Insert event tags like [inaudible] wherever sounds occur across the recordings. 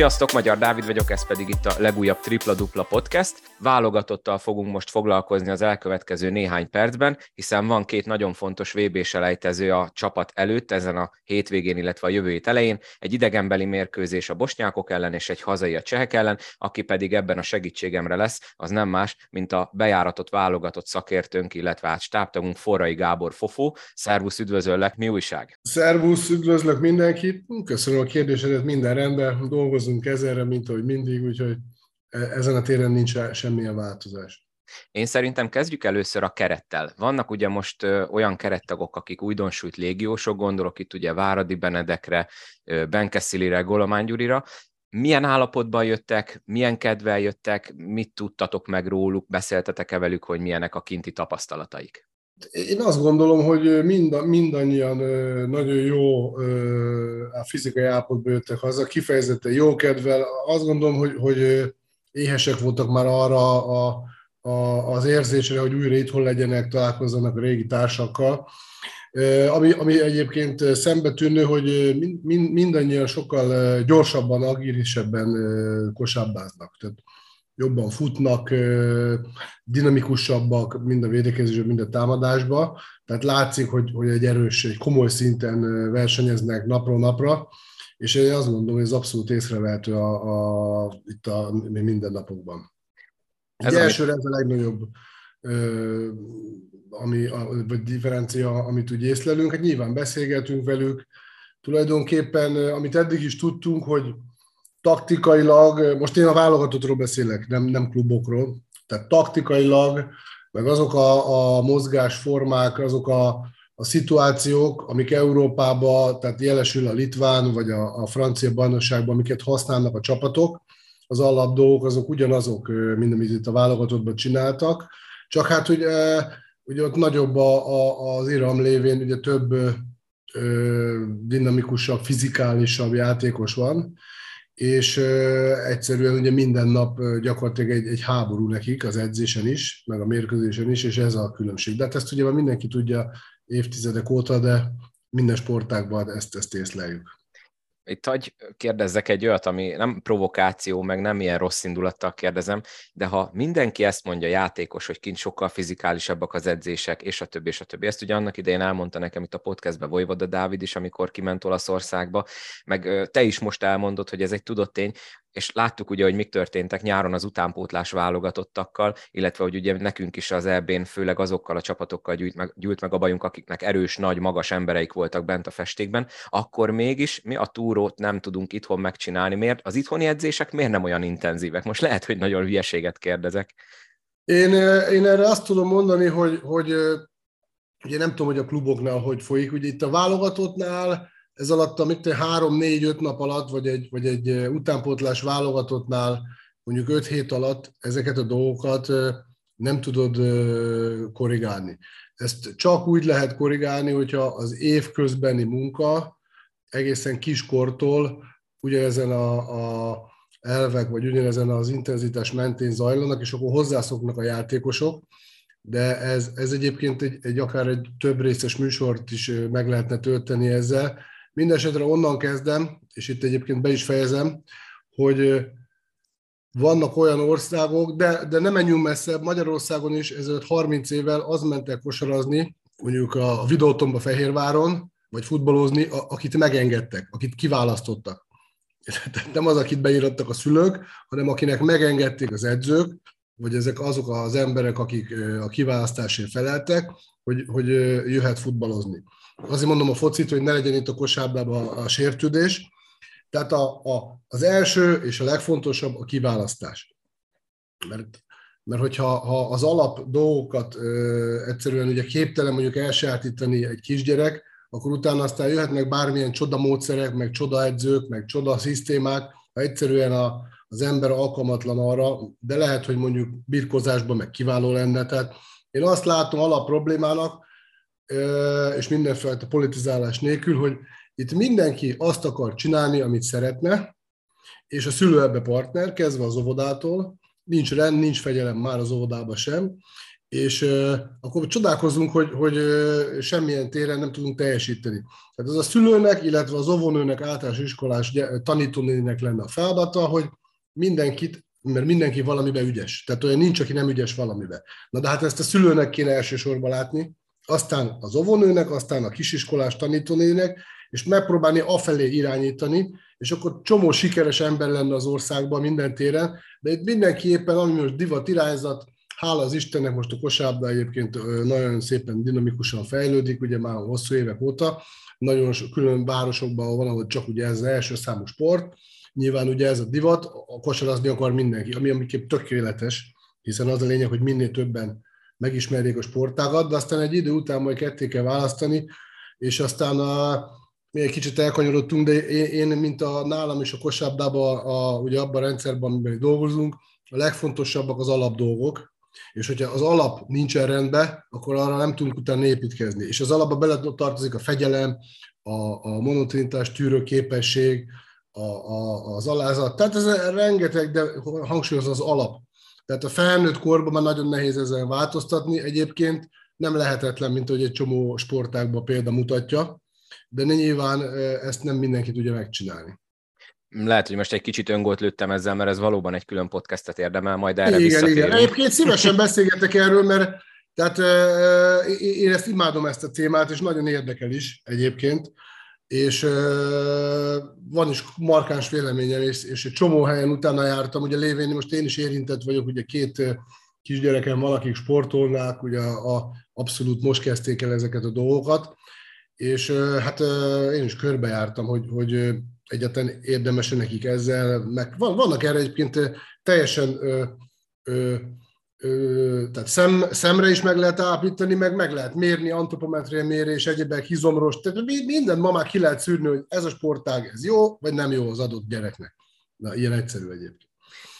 Sziasztok, Magyar Dávid vagyok, ez pedig itt a legújabb Tripla Dupla Podcast. Válogatottal fogunk most foglalkozni az elkövetkező néhány percben, hiszen van két nagyon fontos vb selejtező a csapat előtt ezen a hétvégén, illetve a jövő hét elején. Egy idegenbeli mérkőzés a bosnyákok ellen és egy hazai a csehek ellen, aki pedig ebben a segítségemre lesz, az nem más, mint a bejáratott válogatott szakértőnk, illetve hát stábtagunk Forrai Gábor Fofó. Szervusz, üdvözöllek, mi újság? Szervusz, üdvözlök mindenkit, köszönöm a kérdésedet, minden rendben, dolgozunk ezerre, mint ahogy mindig, úgyhogy e, ezen a téren nincs semmilyen változás. Én szerintem kezdjük először a kerettel. Vannak ugye most olyan kerettagok, akik újdonsült légiósok, gondolok itt ugye Váradi Benedekre, Benkeszilire, Golomán Gyurira. Milyen állapotban jöttek, milyen kedvel jöttek, mit tudtatok meg róluk, beszéltetek-e velük, hogy milyenek a kinti tapasztalataik? Én azt gondolom, hogy mind, mindannyian nagyon jó a fizikai állapotban jöttek haza, kifejezetten jó kedvel. Azt gondolom, hogy, hogy éhesek voltak már arra a, a, az érzésre, hogy újra itthon legyenek, találkozzanak a régi társakkal. Ami, ami egyébként szembetűnő, hogy mind, mind, mindannyian sokkal gyorsabban, agilisebben kosábbáznak. Tehát jobban futnak, dinamikusabbak mind a védekezésben, mind a támadásban. Tehát látszik, hogy, hogy egy erős, egy komoly szinten versenyeznek napról napra, és én azt gondolom, hogy ez abszolút észrevehető a, a, itt a mindennapokban. Ez elsőre ez a legnagyobb ö, ami, a, vagy differencia, amit úgy észlelünk. Hát nyilván beszélgetünk velük, tulajdonképpen, amit eddig is tudtunk, hogy taktikailag, most én a válogatottról beszélek, nem, nem klubokról, tehát taktikailag, meg azok a, a mozgásformák, azok a, a szituációk, amik Európában, tehát jelesül a litván vagy a, a francia bajnokságban, amiket használnak a csapatok, az alapdolgok azok ugyanazok, mint amit itt a válogatottban csináltak, csak hát ugye, ugye ott nagyobb a, a, az iram lévén, ugye több ö, dinamikusabb, fizikálisabb játékos van, és egyszerűen ugye minden nap gyakorlatilag egy, egy háború nekik az edzésen is, meg a mérkőzésen is, és ez a különbség. De hát ezt ugye már mindenki tudja évtizedek óta, de minden sportákban ezt, ezt észleljük itt hagy kérdezzek egy olyat, ami nem provokáció, meg nem ilyen rossz indulattal kérdezem, de ha mindenki ezt mondja, játékos, hogy kint sokkal fizikálisabbak az edzések, és a többi, és a többi. Ezt ugye annak idején elmondta nekem itt a podcastben Vojvoda Dávid is, amikor kiment Olaszországba, meg te is most elmondod, hogy ez egy tudott tény, és láttuk ugye, hogy mik történtek nyáron az utánpótlás válogatottakkal, illetve hogy ugye nekünk is az EB-n főleg azokkal a csapatokkal gyűjt meg, gyűjt meg a bajunk, akiknek erős, nagy, magas embereik voltak bent a festékben, akkor mégis mi a túrót nem tudunk itthon megcsinálni. Miért? Az itthoni edzések miért nem olyan intenzívek? Most lehet, hogy nagyon hülyeséget kérdezek. Én, én erre azt tudom mondani, hogy, hogy ugye nem tudom, hogy a kluboknál hogy folyik, ugye itt a válogatottnál ez alatt a mit három, négy, öt nap alatt, vagy egy, vagy egy utánpótlás válogatottnál mondjuk öt hét alatt ezeket a dolgokat nem tudod korrigálni. Ezt csak úgy lehet korrigálni, hogyha az év munka egészen kiskortól ugyanezen a, a elvek, vagy ugyanezen az intenzitás mentén zajlanak, és akkor hozzászoknak a játékosok, de ez, ez egyébként egy, egy akár egy több részes műsort is meg lehetne tölteni ezzel, Mindenesetre onnan kezdem, és itt egyébként be is fejezem, hogy vannak olyan országok, de, de nem menjünk messze, Magyarországon is ezelőtt 30 évvel az mentek kosarazni, mondjuk a videótomba Fehérváron, vagy futballozni, akit megengedtek, akit kiválasztottak. [laughs] Nem az, akit beírattak a szülők, hanem akinek megengedték az edzők, vagy ezek azok az emberek, akik a kiválasztásért feleltek, hogy, hogy jöhet futballozni. Azért mondom a focit, hogy ne legyen itt a kosárlában a, a sértődés. Tehát a, a, az első és a legfontosabb a kiválasztás. Mert, mert hogyha ha az alap dolgokat ö, egyszerűen ugye képtelen mondjuk elsajátítani egy kisgyerek, akkor utána aztán jöhetnek bármilyen csoda módszerek, meg csoda edzők, meg csoda szisztémák, ha egyszerűen a, az ember alkalmatlan arra, de lehet, hogy mondjuk birkozásban meg kiváló lenne. Tehát én azt látom alap problémának, és mindenfajta politizálás nélkül, hogy itt mindenki azt akar csinálni, amit szeretne, és a szülő ebbe partner, kezdve az óvodától, nincs rend, nincs fegyelem már az óvodában sem, és uh, akkor csodálkozunk, hogy, hogy uh, semmilyen téren nem tudunk teljesíteni. Tehát az a szülőnek, illetve az óvónőnek, általános iskolás tanítónének lenne a feladata, hogy mindenkit, mert mindenki valamiben ügyes. Tehát olyan nincs, aki nem ügyes valamiben. Na de hát ezt a szülőnek kéne elsősorban látni, aztán az óvónőnek, aztán a kisiskolás tanítónének, és megpróbálni afelé irányítani, és akkor csomó sikeres ember lenne az országban minden téren, de itt mindenki éppen, ami most divat irányzat, hála az Istennek most a kosárlabda egyébként nagyon szépen dinamikusan fejlődik, ugye már hosszú évek óta, nagyon külön városokban van, ahol csak ugye ez az első számú sport, nyilván ugye ez a divat, a kosarazni akar mindenki, ami amiképp tökéletes, hiszen az a lényeg, hogy minél többen megismerjék a sportágat, de aztán egy idő után majd ketté kell választani, és aztán a, mi egy kicsit elkanyarodtunk, de én, én mint a nálam és a kosárlabdában, a, ugye abban a rendszerben, amiben dolgozunk, a legfontosabbak az alapdolgok, és hogyha az alap nincsen rendben, akkor arra nem tudunk utána építkezni. És az alapba bele tartozik a fegyelem, a, a monotrinitás tűrő a, a, az alázat. Tehát ez rengeteg, de hangsúlyoz az alap. Tehát a felnőtt korban már nagyon nehéz ezzel változtatni. Egyébként nem lehetetlen, mint hogy egy csomó sportákban példa mutatja, de nyilván ezt nem mindenki tudja megcsinálni. Lehet, hogy most egy kicsit öngolt lőttem ezzel, mert ez valóban egy külön podcastet érdemel, majd erre Igen, visszatérünk. igen. Egyébként szívesen beszélgetek erről, mert tehát én ezt imádom ezt a témát, és nagyon érdekel is egyébként, és van is markáns véleményem, és, és egy csomó helyen utána jártam, ugye lévén most én is érintett vagyok, ugye két kisgyerekem van, akik sportolnák, ugye a, a, abszolút most kezdték el ezeket a dolgokat, és hát én is körbejártam, hogy, hogy egyáltalán érdemes nekik ezzel, meg van, vannak erre egyébként teljesen ö, ö, ö, tehát szem, szemre is meg lehet állapítani, meg meg lehet mérni, antropometria mérés, egyébek, hizomros, tehát minden ma már ki lehet szűrni, hogy ez a sportág, ez jó, vagy nem jó az adott gyereknek. Na, ilyen egyszerű egyébként.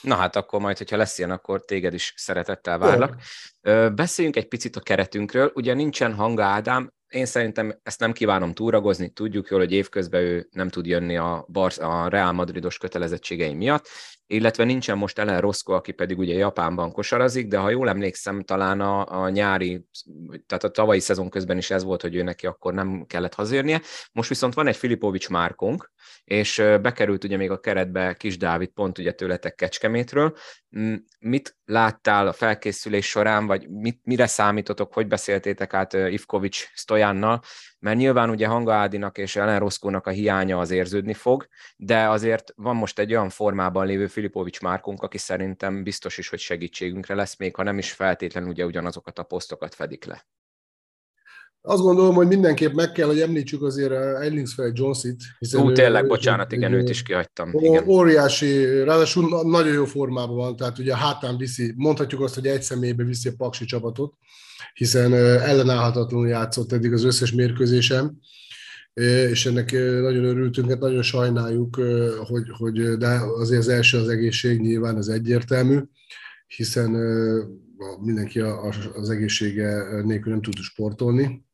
Na hát akkor majd, hogyha lesz ilyen, akkor téged is szeretettel várlak. Jó. Beszéljünk egy picit a keretünkről. Ugye nincsen Hanga Ádám, én szerintem ezt nem kívánom túragozni, tudjuk jól, hogy évközben ő nem tud jönni a, Bar- a Real Madridos kötelezettségei miatt, illetve nincsen most Ellen Roscoe, aki pedig ugye Japánban kosarazik, de ha jól emlékszem, talán a, a nyári, tehát a tavalyi szezon közben is ez volt, hogy ő neki akkor nem kellett hazérnie. Most viszont van egy Filipovics márkunk, és bekerült ugye még a keretbe Kis Dávid, pont ugye tőletek Kecskemétről. Mit láttál a felkészülés során, vagy mit, mire számítotok, hogy beszéltétek át Ivkovics Stojánnal, mert nyilván ugye Hanga Ádinak és Ellen Roszkónak a hiánya az érződni fog, de azért van most egy olyan formában lévő Filipovics Márkunk, aki szerintem biztos is, hogy segítségünkre lesz, még ha nem is feltétlenül ugye ugyanazokat a posztokat fedik le. Azt gondolom, hogy mindenképp meg kell, hogy említsük azért Ellingsfeld Jones-it. Hiszen Ú, tényleg, ő, bocsánat, igen, őt is kihagytam. Igen. Óriási, ráadásul nagyon jó formában van, tehát ugye hátán viszi, mondhatjuk azt, hogy egy személybe viszi a Paksi csapatot, hiszen ellenállhatatlanul játszott eddig az összes mérkőzésem, és ennek nagyon örültünk, hát nagyon sajnáljuk, hogy, hogy de azért az első az egészség, nyilván ez egyértelmű, hiszen mindenki az egészsége nélkül nem tud sportolni.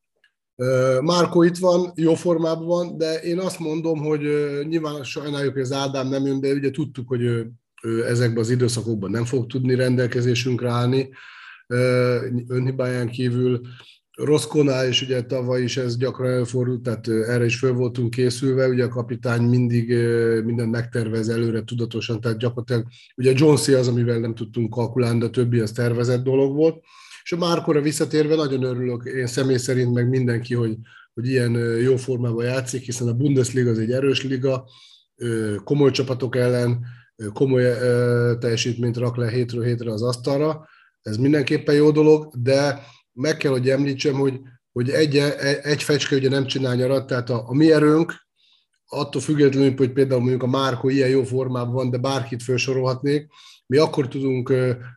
Márko itt van, jó formában van, de én azt mondom, hogy nyilván sajnáljuk, hogy az Ádám nem jön, de ugye tudtuk, hogy ő, ő ezekben az időszakokban nem fog tudni rendelkezésünkre állni, önhibáján kívül. Roszkonál is ugye tavaly is ez gyakran előfordult, tehát erre is föl voltunk készülve, ugye a kapitány mindig mindent megtervez előre tudatosan, tehát gyakorlatilag ugye Jonesy az, amivel nem tudtunk kalkulálni, de a többi az tervezett dolog volt. És a Márkora visszatérve nagyon örülök, én személy szerint meg mindenki, hogy, hogy ilyen jó formában játszik, hiszen a Bundesliga az egy erős liga, komoly csapatok ellen komoly teljesítményt rak le hétről hétre az asztalra, ez mindenképpen jó dolog, de meg kell, hogy említsem, hogy, hogy egy, egy fecske ugye nem csinál nyarat, tehát a, a mi erőnk, attól függetlenül, hogy például mondjuk a Márko ilyen jó formában van, de bárkit felsorolhatnék, mi akkor tudunk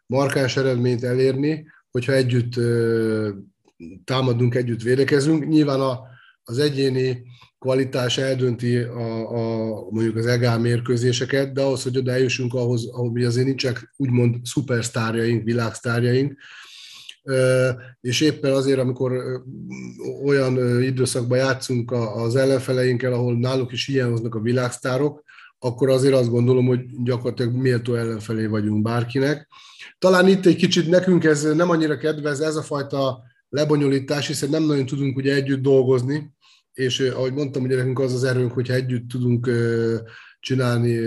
markáns eredményt elérni, hogyha együtt támadunk, együtt védekezünk. Nyilván a, az egyéni kvalitás eldönti a, a, mondjuk az EGA mérkőzéseket, de ahhoz, hogy oda eljussunk, ahhoz, ahol mi azért nincsenek úgymond szupersztárjaink, világsztárjaink, és éppen azért, amikor olyan időszakban játszunk az ellenfeleinkkel, ahol náluk is hiányoznak a világsztárok, akkor azért azt gondolom, hogy gyakorlatilag méltó ellenfelé vagyunk bárkinek. Talán itt egy kicsit nekünk ez nem annyira kedvez, ez a fajta lebonyolítás, hiszen nem nagyon tudunk ugye együtt dolgozni, és ahogy mondtam, ugye nekünk az az erőnk, hogyha együtt tudunk csinálni,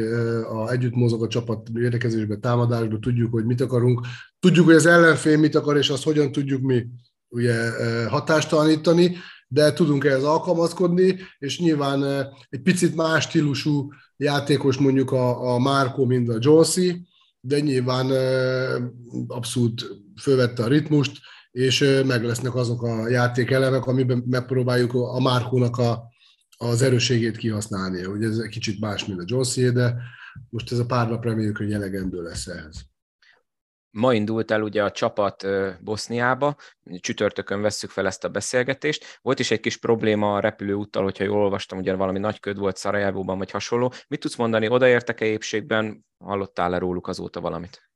a, együtt mozog a csapat érdekezésbe, támadásba, tudjuk, hogy mit akarunk, tudjuk, hogy az ellenfél mit akar, és azt hogyan tudjuk mi ugye hatástalanítani, de tudunk ehhez alkalmazkodni, és nyilván egy picit más stílusú játékos mondjuk a, a Márko, mint a Jonesy, de nyilván abszolút fölvette a ritmust, és meg lesznek azok a játékelemek, amiben megpróbáljuk a Márkónak a, az erősségét kihasználni. Ugye ez egy kicsit más, mint a Jonesy, de most ez a pár nap reméljük, hogy elegendő lesz ehhez. Ma indult el ugye a csapat Boszniába, csütörtökön vesszük fel ezt a beszélgetést. Volt is egy kis probléma a repülőúttal, hogyha jól olvastam, ugye valami nagy köd volt Szarajevóban, vagy hasonló. Mit tudsz mondani, odaértek-e épségben, hallottál-e róluk azóta valamit?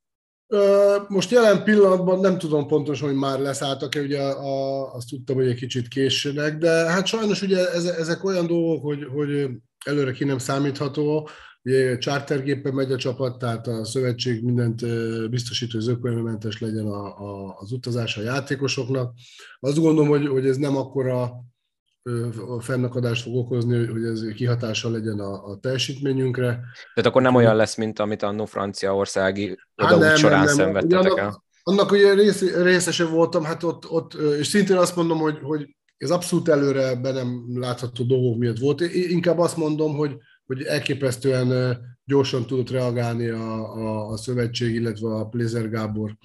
Most jelen pillanatban nem tudom pontosan, hogy már leszálltak-e, ugye a, azt tudtam, hogy egy kicsit későnek, de hát sajnos ugye ezek olyan dolgok, hogy, hogy előre ki nem számítható, Ugye chartergépen megy a csapat, tehát a szövetség mindent biztosít, hogy zökkenőmentes legyen a, a, az utazás a játékosoknak. Azt gondolom, hogy, hogy ez nem akkora fennakadást fog okozni, hogy ez kihatással legyen a, a teljesítményünkre. Tehát akkor nem olyan lesz, mint amit annó franciaországi odaút hát során nem, nem. szenvedtetek annak, el? Annak ugye rész, részese voltam, hát ott, ott, és szintén azt mondom, hogy, hogy ez abszolút előre be nem látható dolgok miatt volt. Én inkább azt mondom, hogy hogy elképesztően gyorsan tudott reagálni a, a, a szövetség, illetve a Plézer Gábor,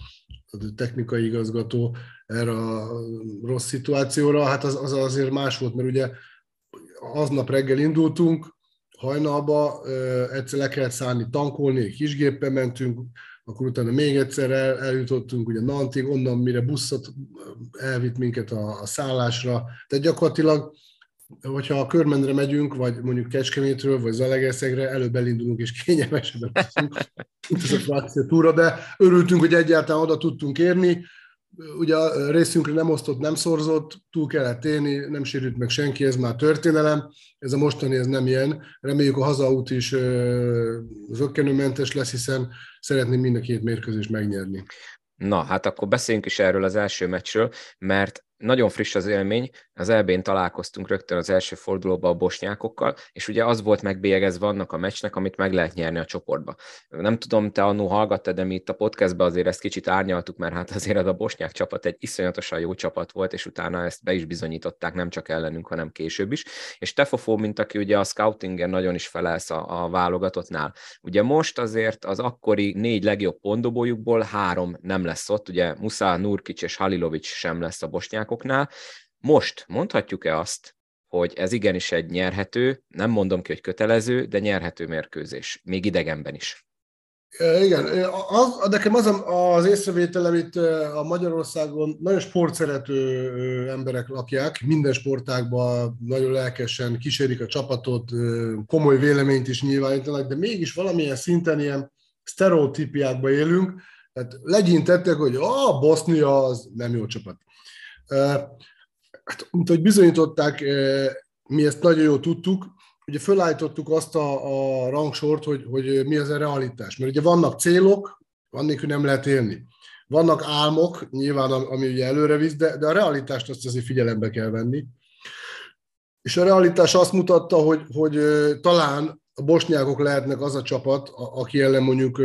a technikai igazgató erre a rossz szituációra. Hát az, az azért más volt, mert ugye aznap reggel indultunk, hajnalba, egyszer le kellett szállni tankolni, egy mentünk, akkor utána még egyszer el, eljutottunk ugye Nantig, onnan mire buszot elvitt minket a, a szállásra. Tehát gyakorlatilag hogyha a körmendre megyünk, vagy mondjuk Kecskemétről, vagy Zalegeszegre, előbb elindulunk és kényelmesebben mint ez a túra, de örültünk, hogy egyáltalán oda tudtunk érni. Ugye a részünkre nem osztott, nem szorzott, túl kellett élni, nem sérült meg senki, ez már történelem. Ez a mostani, ez nem ilyen. Reméljük a hazaút is zöggenőmentes lesz, hiszen szeretném mind a két mérkőzést megnyerni. Na, hát akkor beszéljünk is erről az első meccsről, mert nagyon friss az élmény, az elbén találkoztunk rögtön az első fordulóban a bosnyákokkal, és ugye az volt megbélyegezve annak a meccsnek, amit meg lehet nyerni a csoportba. Nem tudom, te annó hallgattad, de mi itt a podcastban azért ezt kicsit árnyaltuk, mert hát azért az a bosnyák csapat egy iszonyatosan jó csapat volt, és utána ezt be is bizonyították, nem csak ellenünk, hanem később is. És Tefofó, mint aki ugye a scoutingen nagyon is felelsz a, a válogatottnál. Ugye most azért az akkori négy legjobb pontdobójukból három nem lesz ott, ugye Musa, Nurkic és Halilovic sem lesz a bosnyákoknál, most mondhatjuk-e azt, hogy ez igenis egy nyerhető, nem mondom ki, hogy kötelező, de nyerhető mérkőzés, még idegenben is? Igen, az, nekem az az észrevételem itt a Magyarországon nagyon sportszerető emberek lakják, minden sportágban nagyon lelkesen kísérik a csapatot, komoly véleményt is nyilvánítanak, de mégis valamilyen szinten ilyen sztereotípiákba élünk, tehát legyintettek, hogy a Bosznia az nem jó csapat hát, mint hogy bizonyították, mi ezt nagyon jól tudtuk, ugye fölállítottuk azt a, a rangsort, hogy, hogy mi az a realitás. Mert ugye vannak célok, van nélkül nem lehet élni. Vannak álmok, nyilván, ami ugye előre visz, de, de a realitást azt azért figyelembe kell venni. És a realitás azt mutatta, hogy, hogy talán a bosnyákok lehetnek az a csapat, aki ellen mondjuk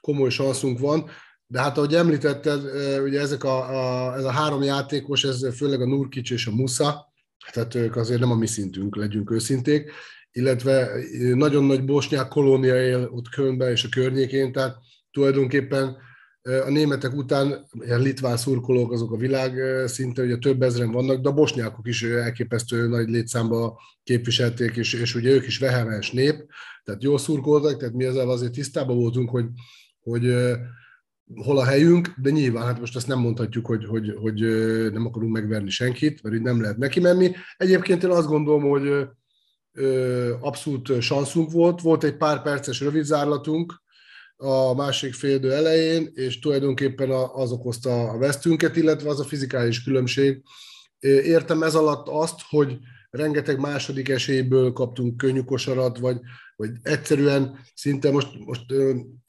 komoly szanszunk van, de hát ahogy említetted, ugye ezek a, a, ez a három játékos, ez főleg a Nurkic és a Musa, tehát ők azért nem a mi szintünk, legyünk őszinték, illetve nagyon nagy bosnyák kolónia él ott Kölnben és a környékén, tehát tulajdonképpen a németek után ilyen litván szurkolók azok a világ szinte, ugye több ezren vannak, de a bosnyákok is elképesztő nagy létszámba képviselték, és, és ugye ők is vehemens nép, tehát jól szurkoltak, tehát mi ezzel azért tisztában voltunk, hogy, hogy hol a helyünk, de nyilván hát most azt nem mondhatjuk, hogy, hogy, hogy nem akarunk megverni senkit, mert így nem lehet neki menni. Egyébként én azt gondolom, hogy abszolút sanszunk volt, volt egy pár perces rövidzárlatunk a másik félidő elején, és tulajdonképpen az okozta a vesztünket, illetve az a fizikális különbség. Értem ez alatt azt, hogy rengeteg második esélyből kaptunk könnyű kosarat, vagy, vagy egyszerűen szinte most, most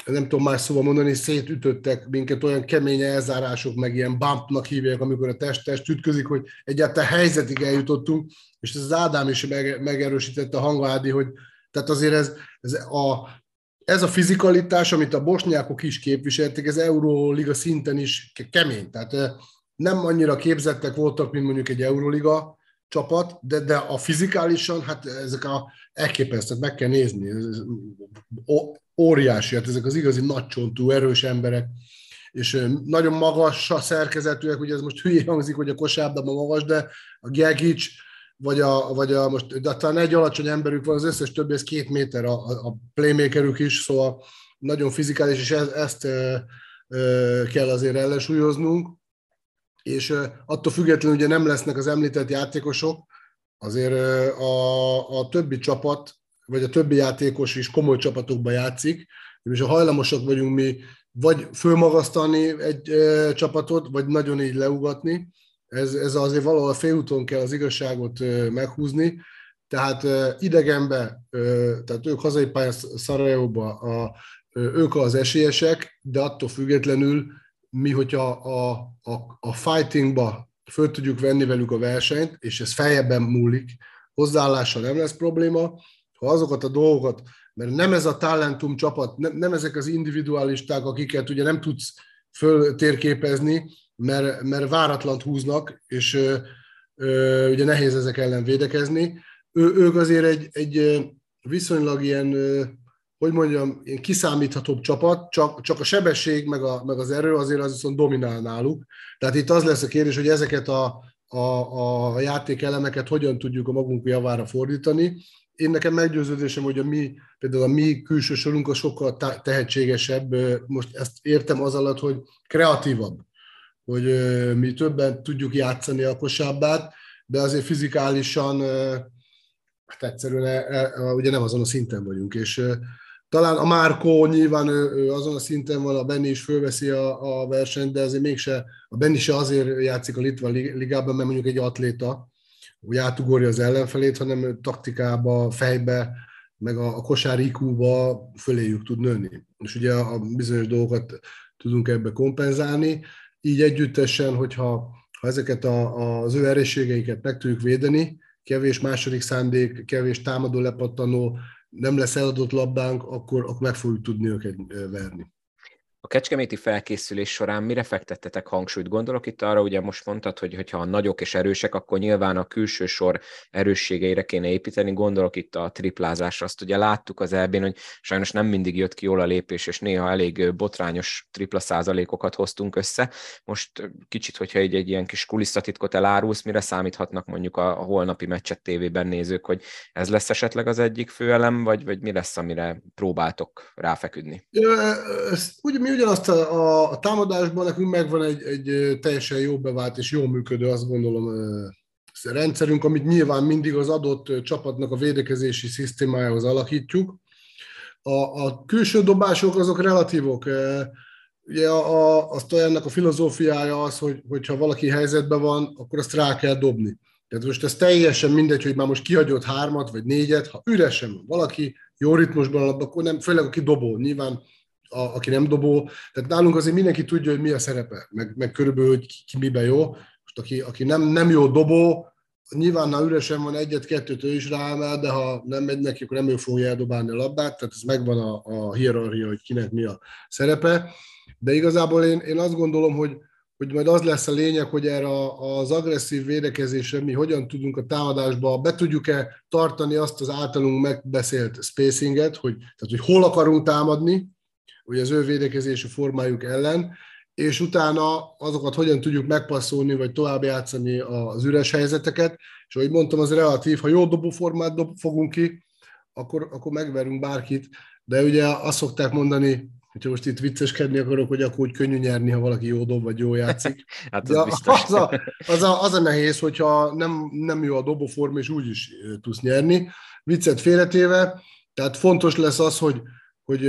nem tudom más szóval mondani, szétütöttek minket olyan kemény elzárások, meg ilyen bumpnak hívják, amikor a test-test ütközik, hogy egyáltalán helyzetig eljutottunk, és ez az Ádám is megerősítette a hangádi, hogy tehát azért ez, ez a, ez a fizikalitás, amit a bosnyákok is képviseltek, ez Euróliga szinten is kemény. Tehát nem annyira képzettek voltak, mint mondjuk egy Euróliga csapat, de, de a fizikálisan, hát ezek a elképesztőek, meg kell nézni. Óriási, hát ezek az igazi nagycsontú, erős emberek, és nagyon magas a szerkezetűek, ugye ez most hülye hangzik, hogy a kosárlabdában magas, de a Gegics, vagy a, vagy a most, de talán egy alacsony emberük van, az összes többi, ez két méter a, a playmakerük is, szóval nagyon fizikális, és ezt, ezt e, e, kell azért ellensúlyoznunk, és e, attól függetlenül ugye nem lesznek az említett játékosok, azért e, a, a többi csapat, vagy a többi játékos is komoly csapatokban játszik, és a hajlamosak vagyunk mi vagy fölmagasztani egy e, csapatot, vagy nagyon így leugatni, ez, ez azért valahol félúton kell az igazságot meghúzni, tehát idegenbe, tehát ők hazai pályán Szarajóba, a, ők az esélyesek, de attól függetlenül mi, hogyha a, a, a fightingba föl tudjuk venni velük a versenyt, és ez feljebben múlik, hozzáállással nem lesz probléma, ha azokat a dolgokat, mert nem ez a talentum csapat, nem, nem ezek az individualisták, akiket ugye nem tudsz föl térképezni, mert, mert váratlant húznak, és ö, ö, ugye nehéz ezek ellen védekezni. Ő, ők azért egy, egy viszonylag ilyen, hogy mondjam, ilyen kiszámíthatóbb csapat, csak, csak a sebesség meg, a, meg az erő azért az viszont dominál náluk. Tehát itt az lesz a kérdés, hogy ezeket a, a, a játékelemeket hogyan tudjuk a magunk javára fordítani. Én nekem meggyőződésem, hogy a mi, például a mi külső sorunk a sokkal tehetségesebb, most ezt értem az alatt, hogy kreatívabb hogy mi többen tudjuk játszani a kosárlabdát, de azért fizikálisan hát egyszerűen e, e, ugye nem azon a szinten vagyunk, és talán a Márkó nyilván ő, ő azon a szinten van, a Benni is fölveszi a, a versenyt, de azért mégse, a Benni se azért játszik a Litva ligában, mert mondjuk egy atléta, hogy átugorja az ellenfelét, hanem taktikába, fejbe, meg a, a kosár IQ-ba föléjük tud nőni. És ugye a bizonyos dolgokat tudunk ebbe kompenzálni így együttesen, hogyha ha ezeket a, az ő erősségeiket meg tudjuk védeni, kevés második szándék, kevés támadó lepattanó, nem lesz eladott labdánk, akkor, akkor meg fogjuk tudni őket verni. A kecskeméti felkészülés során mire fektettetek hangsúlyt? Gondolok itt arra, ugye most mondtad, hogy hogyha a nagyok és erősek, akkor nyilván a külső sor erősségeire kéne építeni. Gondolok itt a triplázásra. Azt ugye láttuk az elbén, hogy sajnos nem mindig jött ki jól a lépés, és néha elég botrányos tripla százalékokat hoztunk össze. Most kicsit, hogyha egy, egy ilyen kis kulisszatitkot elárulsz, mire számíthatnak mondjuk a, a holnapi meccset tévében nézők, hogy ez lesz esetleg az egyik főelem, vagy, vagy mi lesz, amire próbáltok ráfeküdni? Ja, ezt, ugye mi ugyanazt a, a, a támadásban nekünk megvan egy, egy teljesen jó bevált és jó működő, azt gondolom, rendszerünk, amit nyilván mindig az adott csapatnak a védekezési szisztémájához alakítjuk. A, a külső dobások azok relatívok. Ugye a, a, ennek a filozófiája az, hogy, hogyha valaki helyzetben van, akkor azt rá kell dobni. Tehát most ez teljesen mindegy, hogy már most kihagyott hármat vagy négyet, ha üresen van valaki, jó ritmusban alap, akkor nem, főleg aki dobó, nyilván a, aki nem dobó. Tehát nálunk azért mindenki tudja, hogy mi a szerepe, meg, meg körülbelül, hogy ki, ki miben jó. Most aki, aki nem, nem jó dobó, nyilván, ha üresen van egyet-kettőt, ő is ráemel, de ha nem megy neki, akkor nem ő fogja eldobálni a labdát, tehát ez megvan a, a hierarchia, hogy kinek mi a szerepe. De igazából én, én azt gondolom, hogy, hogy majd az lesz a lényeg, hogy erre az agresszív védekezésre mi hogyan tudunk a támadásba, be tudjuk-e tartani azt az általunk megbeszélt spacinget, hogy, tehát, hogy hol akarunk támadni, hogy az ő védekezési formájuk ellen, és utána azokat hogyan tudjuk megpasszolni, vagy tovább játszani az üres helyzeteket, és ahogy mondtam, az relatív, ha jó dobóformát dob, fogunk ki, akkor, akkor megverünk bárkit, de ugye azt szokták mondani, hogyha most itt vicceskedni akarok, hogy akkor úgy könnyű nyerni, ha valaki jó dob, vagy jó játszik. [laughs] hát az, biztos. az, a, az, a, az a nehéz, hogyha nem, nem jó a dobóforma, és úgy is tudsz nyerni. Viccet félretéve, tehát fontos lesz az, hogy hogy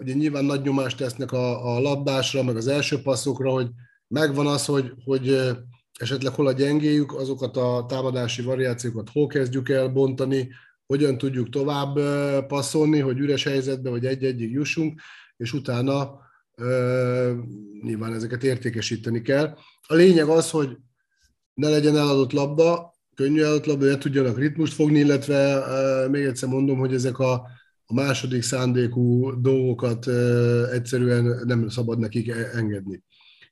ugye nyilván nagy nyomást tesznek a, a labdásra, meg az első passzokra, hogy megvan az, hogy, hogy esetleg hol a gyengéjük, azokat a támadási variációkat hol kezdjük el bontani, hogyan tudjuk tovább passzolni, hogy üres helyzetbe, vagy egy-egyig jussunk, és utána nyilván ezeket értékesíteni kell. A lényeg az, hogy ne legyen eladott labda, könnyű eladott labda, ne tudjanak ritmust fogni, illetve még egyszer mondom, hogy ezek a, a második szándékú dolgokat egyszerűen nem szabad nekik e, engedni.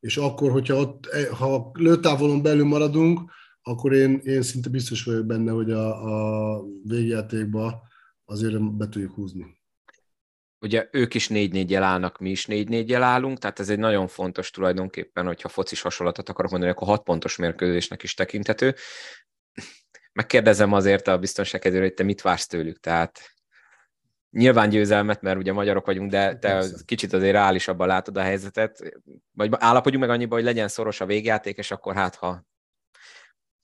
És akkor, hogyha ott, e, ha lőtávolon belül maradunk, akkor én, én szinte biztos vagyok benne, hogy a, a végjátékba azért be tudjuk húzni ugye ők is 4-4-jel állnak, mi is 4-4-jel állunk, tehát ez egy nagyon fontos tulajdonképpen, hogyha focis hasonlatot akarok mondani, akkor 6 pontos mérkőzésnek is tekinthető. Megkérdezem azért a biztonságkedvére, hogy te mit vársz tőlük, tehát nyilván győzelmet, mert ugye magyarok vagyunk, de te Persze. kicsit azért reálisabban látod a helyzetet, vagy állapodjunk meg annyiba, hogy legyen szoros a végjáték, és akkor hát, ha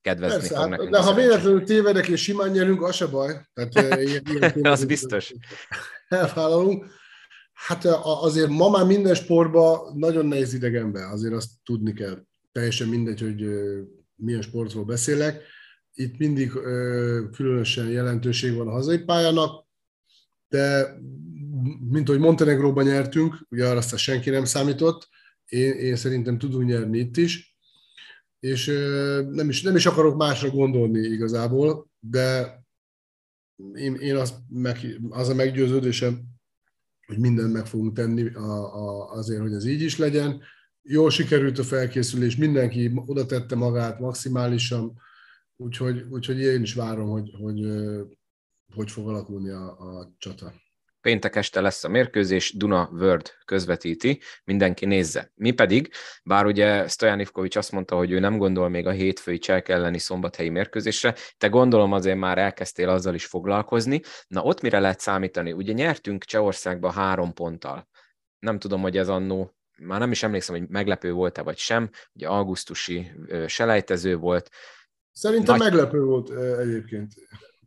kedvezni Persze, fog hát, nekünk. De ha véletlenül tévedek és simán nyerünk, az se baj. Tehát, ilyen, ilyen [laughs] az biztos. [laughs] Elvállalunk. Hát azért ma már minden sportban nagyon nehéz idegenbe, azért azt tudni kell. Teljesen mindegy, hogy milyen sportról beszélek. Itt mindig különösen jelentőség van a hazai pályának, de mint ahogy Montenegróban nyertünk, ugye arra azt senki nem számított, én, én szerintem tudunk nyerni itt is, és nem is, nem is akarok másra gondolni igazából, de én, én az, meg, az a meggyőződésem, hogy mindent meg fogunk tenni a, a, azért, hogy ez így is legyen. Jól sikerült a felkészülés, mindenki oda tette magát maximálisan, úgyhogy, úgyhogy én is várom, hogy hogy, hogy fog alakulni a, a csata. Péntek este lesz a mérkőzés, Duna World közvetíti, mindenki nézze. Mi pedig, bár ugye Stojan Ivkovics azt mondta, hogy ő nem gondol még a hétfői cselk elleni szombathelyi mérkőzésre, te gondolom azért már elkezdtél azzal is foglalkozni. Na ott mire lehet számítani? Ugye nyertünk Csehországba három ponttal. Nem tudom, hogy ez annó már nem is emlékszem, hogy meglepő volt-e vagy sem, ugye augusztusi selejtező volt. Szerintem Nagy... meglepő volt egyébként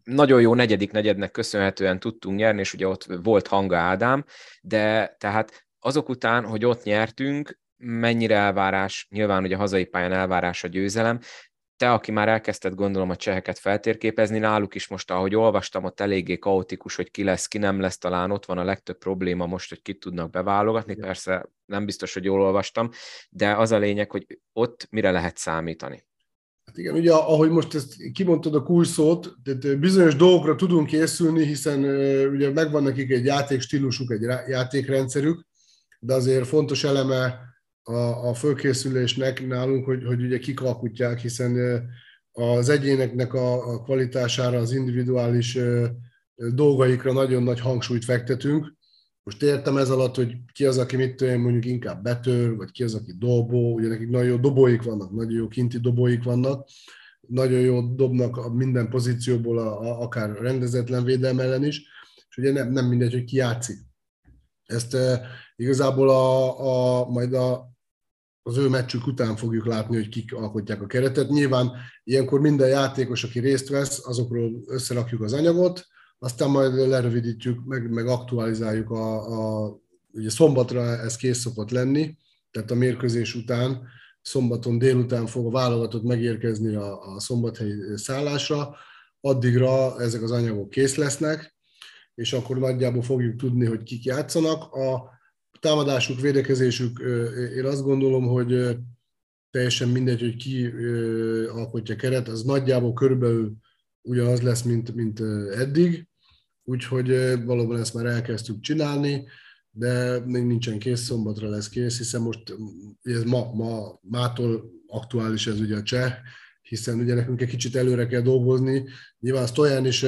nagyon jó negyedik negyednek köszönhetően tudtunk nyerni, és ugye ott volt hanga Ádám, de tehát azok után, hogy ott nyertünk, mennyire elvárás, nyilván ugye a hazai pályán elvárás a győzelem, te, aki már elkezdted gondolom a cseheket feltérképezni, náluk is most, ahogy olvastam, ott eléggé kaotikus, hogy ki lesz, ki nem lesz, talán ott van a legtöbb probléma most, hogy kit tudnak beválogatni, persze nem biztos, hogy jól olvastam, de az a lényeg, hogy ott mire lehet számítani. Hát igen, ugye ahogy most ezt kimondtad a kulcsot, tehát bizonyos dolgokra tudunk készülni, hiszen ugye megvan nekik egy játékstílusuk, egy játékrendszerük, de azért fontos eleme a, a fölkészülésnek nálunk, hogy, hogy ugye kik alkotják, hiszen az egyéneknek a, a kvalitására, az individuális dolgaikra nagyon nagy hangsúlyt fektetünk, most értem ez alatt, hogy ki az, aki mit tudom, mondjuk inkább betör, vagy ki az, aki dobó, ugye nekik nagyon jó dobóik vannak, nagyon jó kinti dobóik vannak, nagyon jó dobnak a minden pozícióból, a, a, akár rendezetlen védelem ellen is, és ugye nem, nem mindegy, hogy ki játszik. Ezt e, igazából a, a, majd a, az ő meccsük után fogjuk látni, hogy kik alkotják a keretet. Nyilván ilyenkor minden játékos, aki részt vesz, azokról összerakjuk az anyagot, aztán majd lerövidítjük, meg, meg aktualizáljuk a, a ugye szombatra ez kész szokott lenni, tehát a mérkőzés után, szombaton délután fog a válogatott megérkezni a, a szombathelyi szállásra, addigra ezek az anyagok kész lesznek, és akkor nagyjából fogjuk tudni, hogy kik játszanak. A támadásuk, védekezésük, én azt gondolom, hogy teljesen mindegy, hogy ki alkotja keret, az nagyjából körülbelül ugyanaz lesz, mint, mint eddig úgyhogy valóban ezt már elkezdtük csinálni, de még nincsen kész, szombatra lesz kész, hiszen most ez ma, ma, mától aktuális ez ugye a cseh, hiszen ugye nekünk egy kicsit előre kell dolgozni. Nyilván Stojan is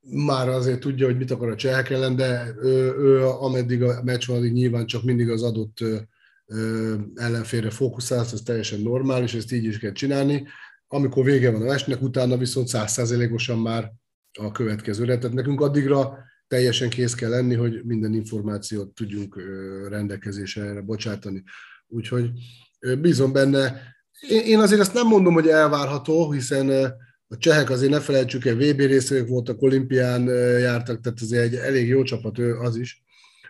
már azért tudja, hogy mit akar a csehek ellen, de ő, ő ameddig a meccs van, nyilván csak mindig az adott ellenfélre fókuszál, ez teljesen normális, ezt így is kell csinálni. Amikor vége van a meccsnek, utána viszont százszázalékosan már a következőre. Tehát nekünk addigra teljesen kész kell lenni, hogy minden információt tudjunk rendelkezésre bocsátani. Úgyhogy bízom benne. Én azért ezt nem mondom, hogy elvárható, hiszen a csehek azért ne felejtsük el, VB részvevők voltak, olimpián jártak, tehát azért egy elég jó csapat ő az is.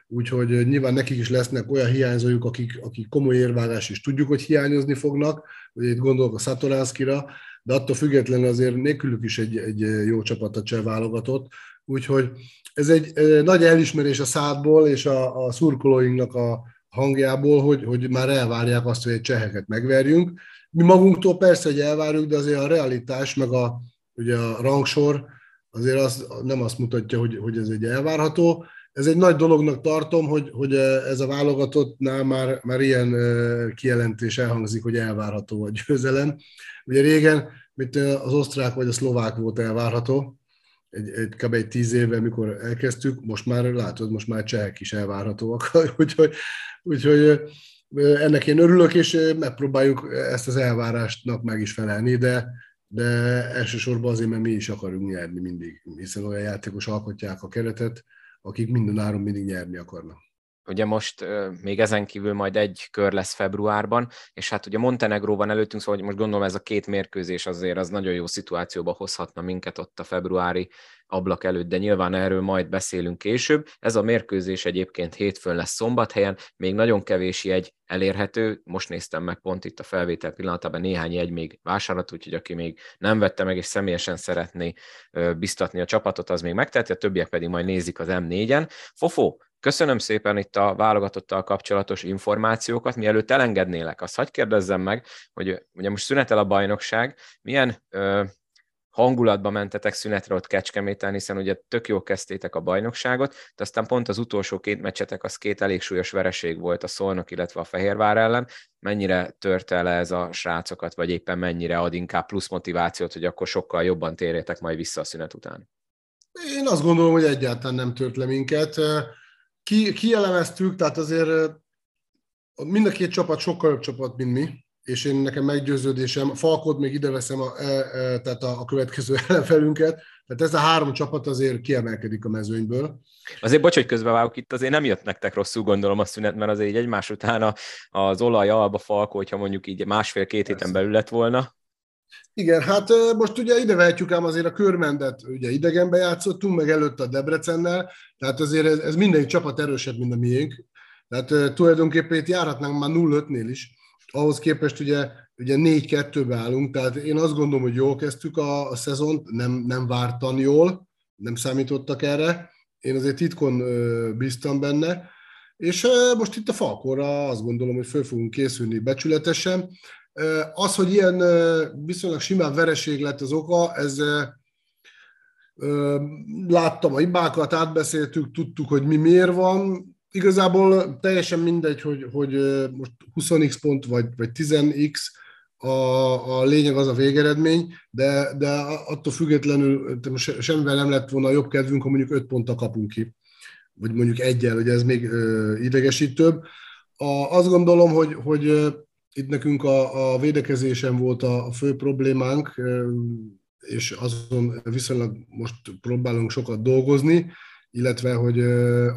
Úgyhogy nyilván nekik is lesznek olyan hiányzójuk, akik, akik komoly érvágás is tudjuk, hogy hiányozni fognak, hogy itt gondolok a Szatoránszkira, de attól függetlenül azért nélkülük is egy, egy jó csapat a cseh válogatott, úgyhogy ez egy nagy elismerés a szádból és a, a szurkolóinknak a hangjából, hogy, hogy már elvárják azt, hogy egy cseheket megverjünk. Mi magunktól persze, hogy elvárjuk, de azért a realitás, meg a, ugye a rangsor azért az nem azt mutatja, hogy, hogy ez egy elvárható. Ez egy nagy dolognak tartom, hogy, hogy ez a válogatottnál már, már ilyen kijelentés elhangzik, hogy elvárható a győzelem. Ugye régen, mint az osztrák vagy a szlovák volt elvárható, egy, egy kb. egy tíz éve, mikor elkezdtük, most már látod, most már csehek is elvárhatóak, [laughs] úgyhogy, úgyhogy ennek én örülök, és megpróbáljuk ezt az elvárásnak meg is felelni, de, de elsősorban azért, mert mi is akarunk nyerni mindig, hiszen olyan játékos alkotják a keretet, akik minden áron mindig nyerni akarnak. Ugye most még ezen kívül majd egy kör lesz februárban, és hát ugye Montenegro van előttünk, szóval most gondolom ez a két mérkőzés azért az nagyon jó szituációba hozhatna minket ott a februári ablak előtt, de nyilván erről majd beszélünk később. Ez a mérkőzés egyébként hétfőn lesz szombathelyen, még nagyon kevés jegy elérhető, most néztem meg pont itt a felvétel pillanatában néhány jegy még vásárat, úgyhogy aki még nem vette meg és személyesen szeretné biztatni a csapatot, az még megteheti, a többiek pedig majd nézik az M4-en. Fofó, Köszönöm szépen itt a válogatottal kapcsolatos információkat. Mielőtt elengednélek, azt hagyd kérdezzem meg, hogy ugye most szünetel a bajnokság, milyen ö, hangulatba mentetek szünetre ott Kecskeméten, hiszen ugye tök jól kezdtétek a bajnokságot, de aztán pont az utolsó két meccsetek az két elég súlyos vereség volt a Szolnok, illetve a Fehérvár ellen. Mennyire törte le ez a srácokat, vagy éppen mennyire ad inkább plusz motivációt, hogy akkor sokkal jobban térjetek majd vissza a szünet után? Én azt gondolom, hogy egyáltalán nem tört le minket ki, kielemeztük, tehát azért mind a két csapat sokkal jobb csapat, mint mi, és én nekem meggyőződésem, Falkot még ide veszem a, e, e, tehát a, a következő [laughs] ellenfelünket, tehát ez a három csapat azért kiemelkedik a mezőnyből. Azért bocs, hogy közbevágok itt, azért nem jött nektek rosszul gondolom a szünet, mert azért így egymás után az olaj, alba, Falko, hogyha mondjuk így másfél-két héten belül lett volna. Igen, hát most ugye ide vehetjük ám azért a körmendet, ugye idegenbe játszottunk, meg előtt a Debrecennel, tehát azért ez, ez minden csapat erősebb, mint a miénk. Tehát tulajdonképpen itt járhatnánk már 0-5-nél is. Ahhoz képest ugye, ugye 4-2-be állunk, tehát én azt gondolom, hogy jól kezdtük a, a szezont, nem, nem vártan jól, nem számítottak erre. Én azért titkon bíztam benne, és most itt a Falkorra azt gondolom, hogy föl fogunk készülni becsületesen. Az, hogy ilyen viszonylag simán vereség lett az oka, ez láttam a hibákat, átbeszéltük, tudtuk, hogy mi miért van. Igazából teljesen mindegy, hogy, hogy most 20x pont vagy, vagy 10x, a, a lényeg az a végeredmény, de, de attól függetlenül semmivel nem lett volna jobb kedvünk, ha mondjuk 5 ponttal kapunk ki, vagy mondjuk egyel, hogy ez még idegesítőbb. A, azt gondolom, hogy, hogy itt nekünk a, a védekezésen volt a, a fő problémánk, és azon viszonylag most próbálunk sokat dolgozni, illetve, hogy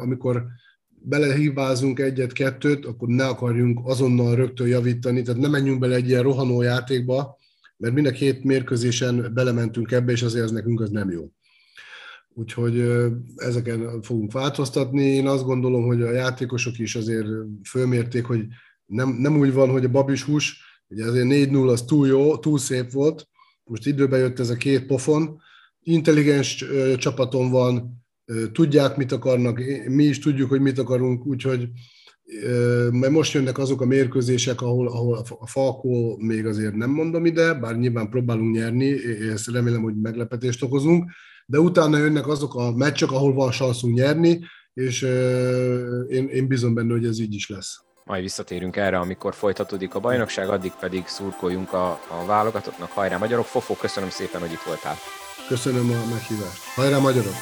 amikor belehívázunk egyet-kettőt, akkor ne akarjunk azonnal rögtön javítani, tehát ne menjünk bele egy ilyen rohanó játékba, mert mind a két mérkőzésen belementünk ebbe, és azért ez nekünk az nem jó. Úgyhogy ezeken fogunk változtatni. Én azt gondolom, hogy a játékosok is azért fölmérték, hogy nem, nem úgy van, hogy a babis hús, ugye azért 4-0 az túl jó, túl szép volt, most időbe jött ez a két pofon, intelligens csapaton van, tudják, mit akarnak, mi is tudjuk, hogy mit akarunk, úgyhogy mert most jönnek azok a mérkőzések, ahol, ahol a Falkó még azért nem mondom ide, bár nyilván próbálunk nyerni, ezt remélem, hogy meglepetést okozunk, de utána jönnek azok a meccsek, ahol van szanszunk nyerni, és én, én bízom benne, hogy ez így is lesz majd visszatérünk erre, amikor folytatódik a bajnokság, addig pedig szurkoljunk a, a válogatottnak. Hajrá magyarok! Fofó, köszönöm szépen, hogy itt voltál. Köszönöm a meghívást. Hajrá magyarok!